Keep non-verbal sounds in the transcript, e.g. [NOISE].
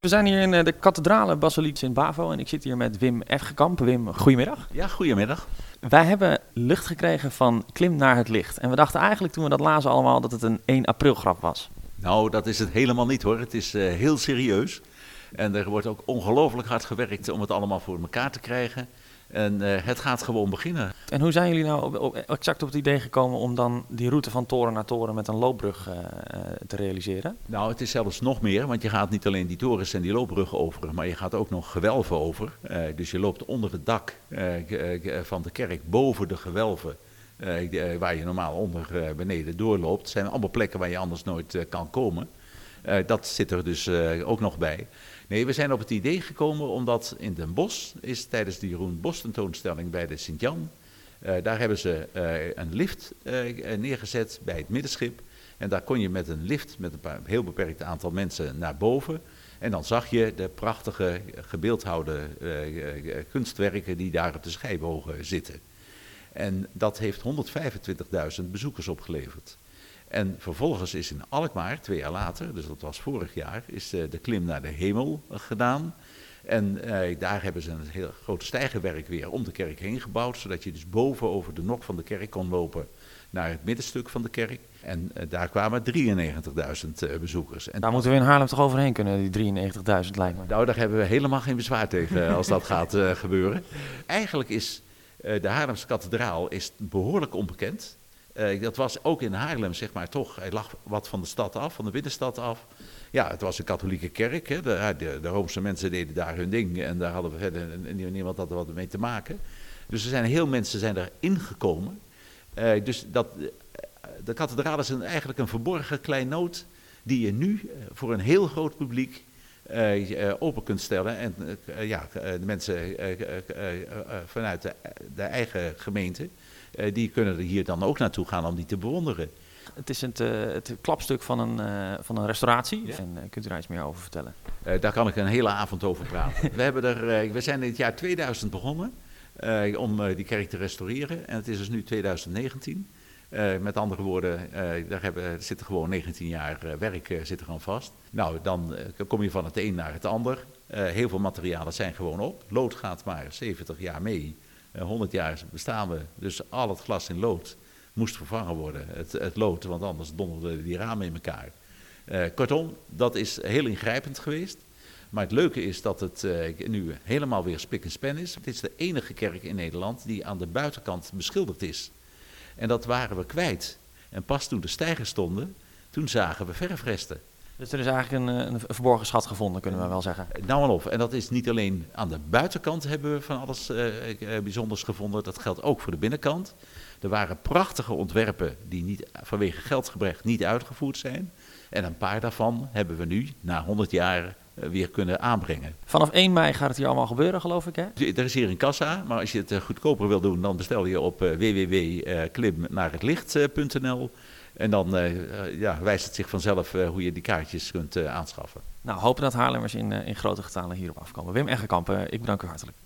We zijn hier in eh, de kathedrale Basiliek Sint-Bavo en ik zit hier met Wim Efgekamp. Wim, goedemiddag. Ja, goedemiddag. Wij hebben lucht gekregen van Klim naar het licht. En we dachten eigenlijk toen we dat lazen allemaal dat het een 1 april grap was. Nou, dat is het helemaal niet hoor. Het is uh, heel serieus. En er wordt ook ongelooflijk hard gewerkt om het allemaal voor elkaar te krijgen. En uh, het gaat gewoon beginnen. En hoe zijn jullie nou op, op, exact op het idee gekomen om dan die route van toren naar toren met een loopbrug uh, te realiseren? Nou, het is zelfs nog meer, want je gaat niet alleen die torens en die loopbruggen over, maar je gaat ook nog gewelven over. Uh, dus je loopt onder het dak van de kerk, boven de gewelven. waar je normaal onder beneden doorloopt. Het zijn allemaal plekken waar je anders nooit kan komen. Dat zit er dus ook nog bij. Nee, we zijn op het idee gekomen omdat in Den Bosch is tijdens de Jeroen Bos tentoonstelling bij de Sint-Jan, uh, daar hebben ze een lift neergezet bij het middenschip. En daar kon je met een lift met een paar, heel beperkt aantal mensen naar boven. En dan zag je de prachtige gebeeldhouwde kunstwerken die daar op de schijbogen zitten. En dat heeft 125.000 bezoekers opgeleverd. En vervolgens is in Alkmaar, twee jaar later, dus dat was vorig jaar, is uh, de klim naar de hemel gedaan. En uh, daar hebben ze een heel groot stijgerwerk weer om de kerk heen gebouwd, zodat je dus boven over de nok van de kerk kon lopen naar het middenstuk van de kerk. En daar kwamen 93.000 bezoekers. En daar moeten we in Haarlem toch overheen kunnen, die 93.000 lijkt me. Nou, daar hebben we helemaal geen bezwaar tegen als dat gaat gebeuren. Eigenlijk is de Haarlemse kathedraal is behoorlijk onbekend. Uh, dat was ook in Haarlem, zeg maar, toch. Hij lag wat van de stad af, van de binnenstad af. Ja, het was een katholieke kerk. Hè. De, de, de Roomse mensen deden daar hun ding. En daar hadden we verder niemand had er wat mee te maken. Dus er zijn heel mensen zijn erin gekomen. Uh, dus dat, de kathedraal is eigenlijk een verborgen kleinoot die je nu voor een heel groot publiek open kunt stellen. En ja, de mensen vanuit de, eigen gemeente die kunnen er hier dan ook naartoe gaan om die te bewonderen. Het is het, uh, het klapstuk van een, uh, van een restauratie. Ja. En kunt u daar iets meer over vertellen? daar kan ik een hele avond over praten. [LAUGHS] we, hebben er, we zijn in het jaar 2000 begonnen om die kerk te restaureren. En het is dus nu 2019. met andere woorden, daar hebben, zit gewoon 19 jaar werk zit er gewoon vast. Nou, dan kom je van het een naar het ander. heel veel materialen zijn gewoon op. Lood gaat maar 70 jaar mee. 100 jaar bestaan we, dus al het glas in lood moest vervangen worden, het, het lood, want anders donderden die ramen in elkaar. Uh, kortom, dat is heel ingrijpend geweest. Maar het leuke is dat het uh, nu helemaal weer spik en span is. Het is de enige kerk in Nederland die aan de buitenkant beschilderd is. En dat waren we kwijt. En pas toen de stijgers stonden, toen zagen we verfresten. Dus er is eigenlijk een, een, verborgen schat gevonden, kunnen we wel zeggen. Nou en op. En dat is niet alleen aan de buitenkant hebben we van alles uh, bijzonders gevonden. Dat geldt ook voor de binnenkant. Er waren prachtige ontwerpen die niet, vanwege geldgebrek niet uitgevoerd zijn. En een paar daarvan hebben we nu, na 100 jaar, weer kunnen aanbrengen. Vanaf 1 mei gaat het hier allemaal gebeuren, geloof ik, hè? Er is hier een kassa, maar als je het goedkoper wil doen, dan bestel je op www.klimnaarhetlicht.nl. En dan uh, ja, wijst het zich vanzelf uh, hoe je die kaartjes kunt aanschaffen. Nou, hopen dat Haarlemmers in, in grote getalen hierop afkomen. Wim Eggekamp, ik bedank u hartelijk.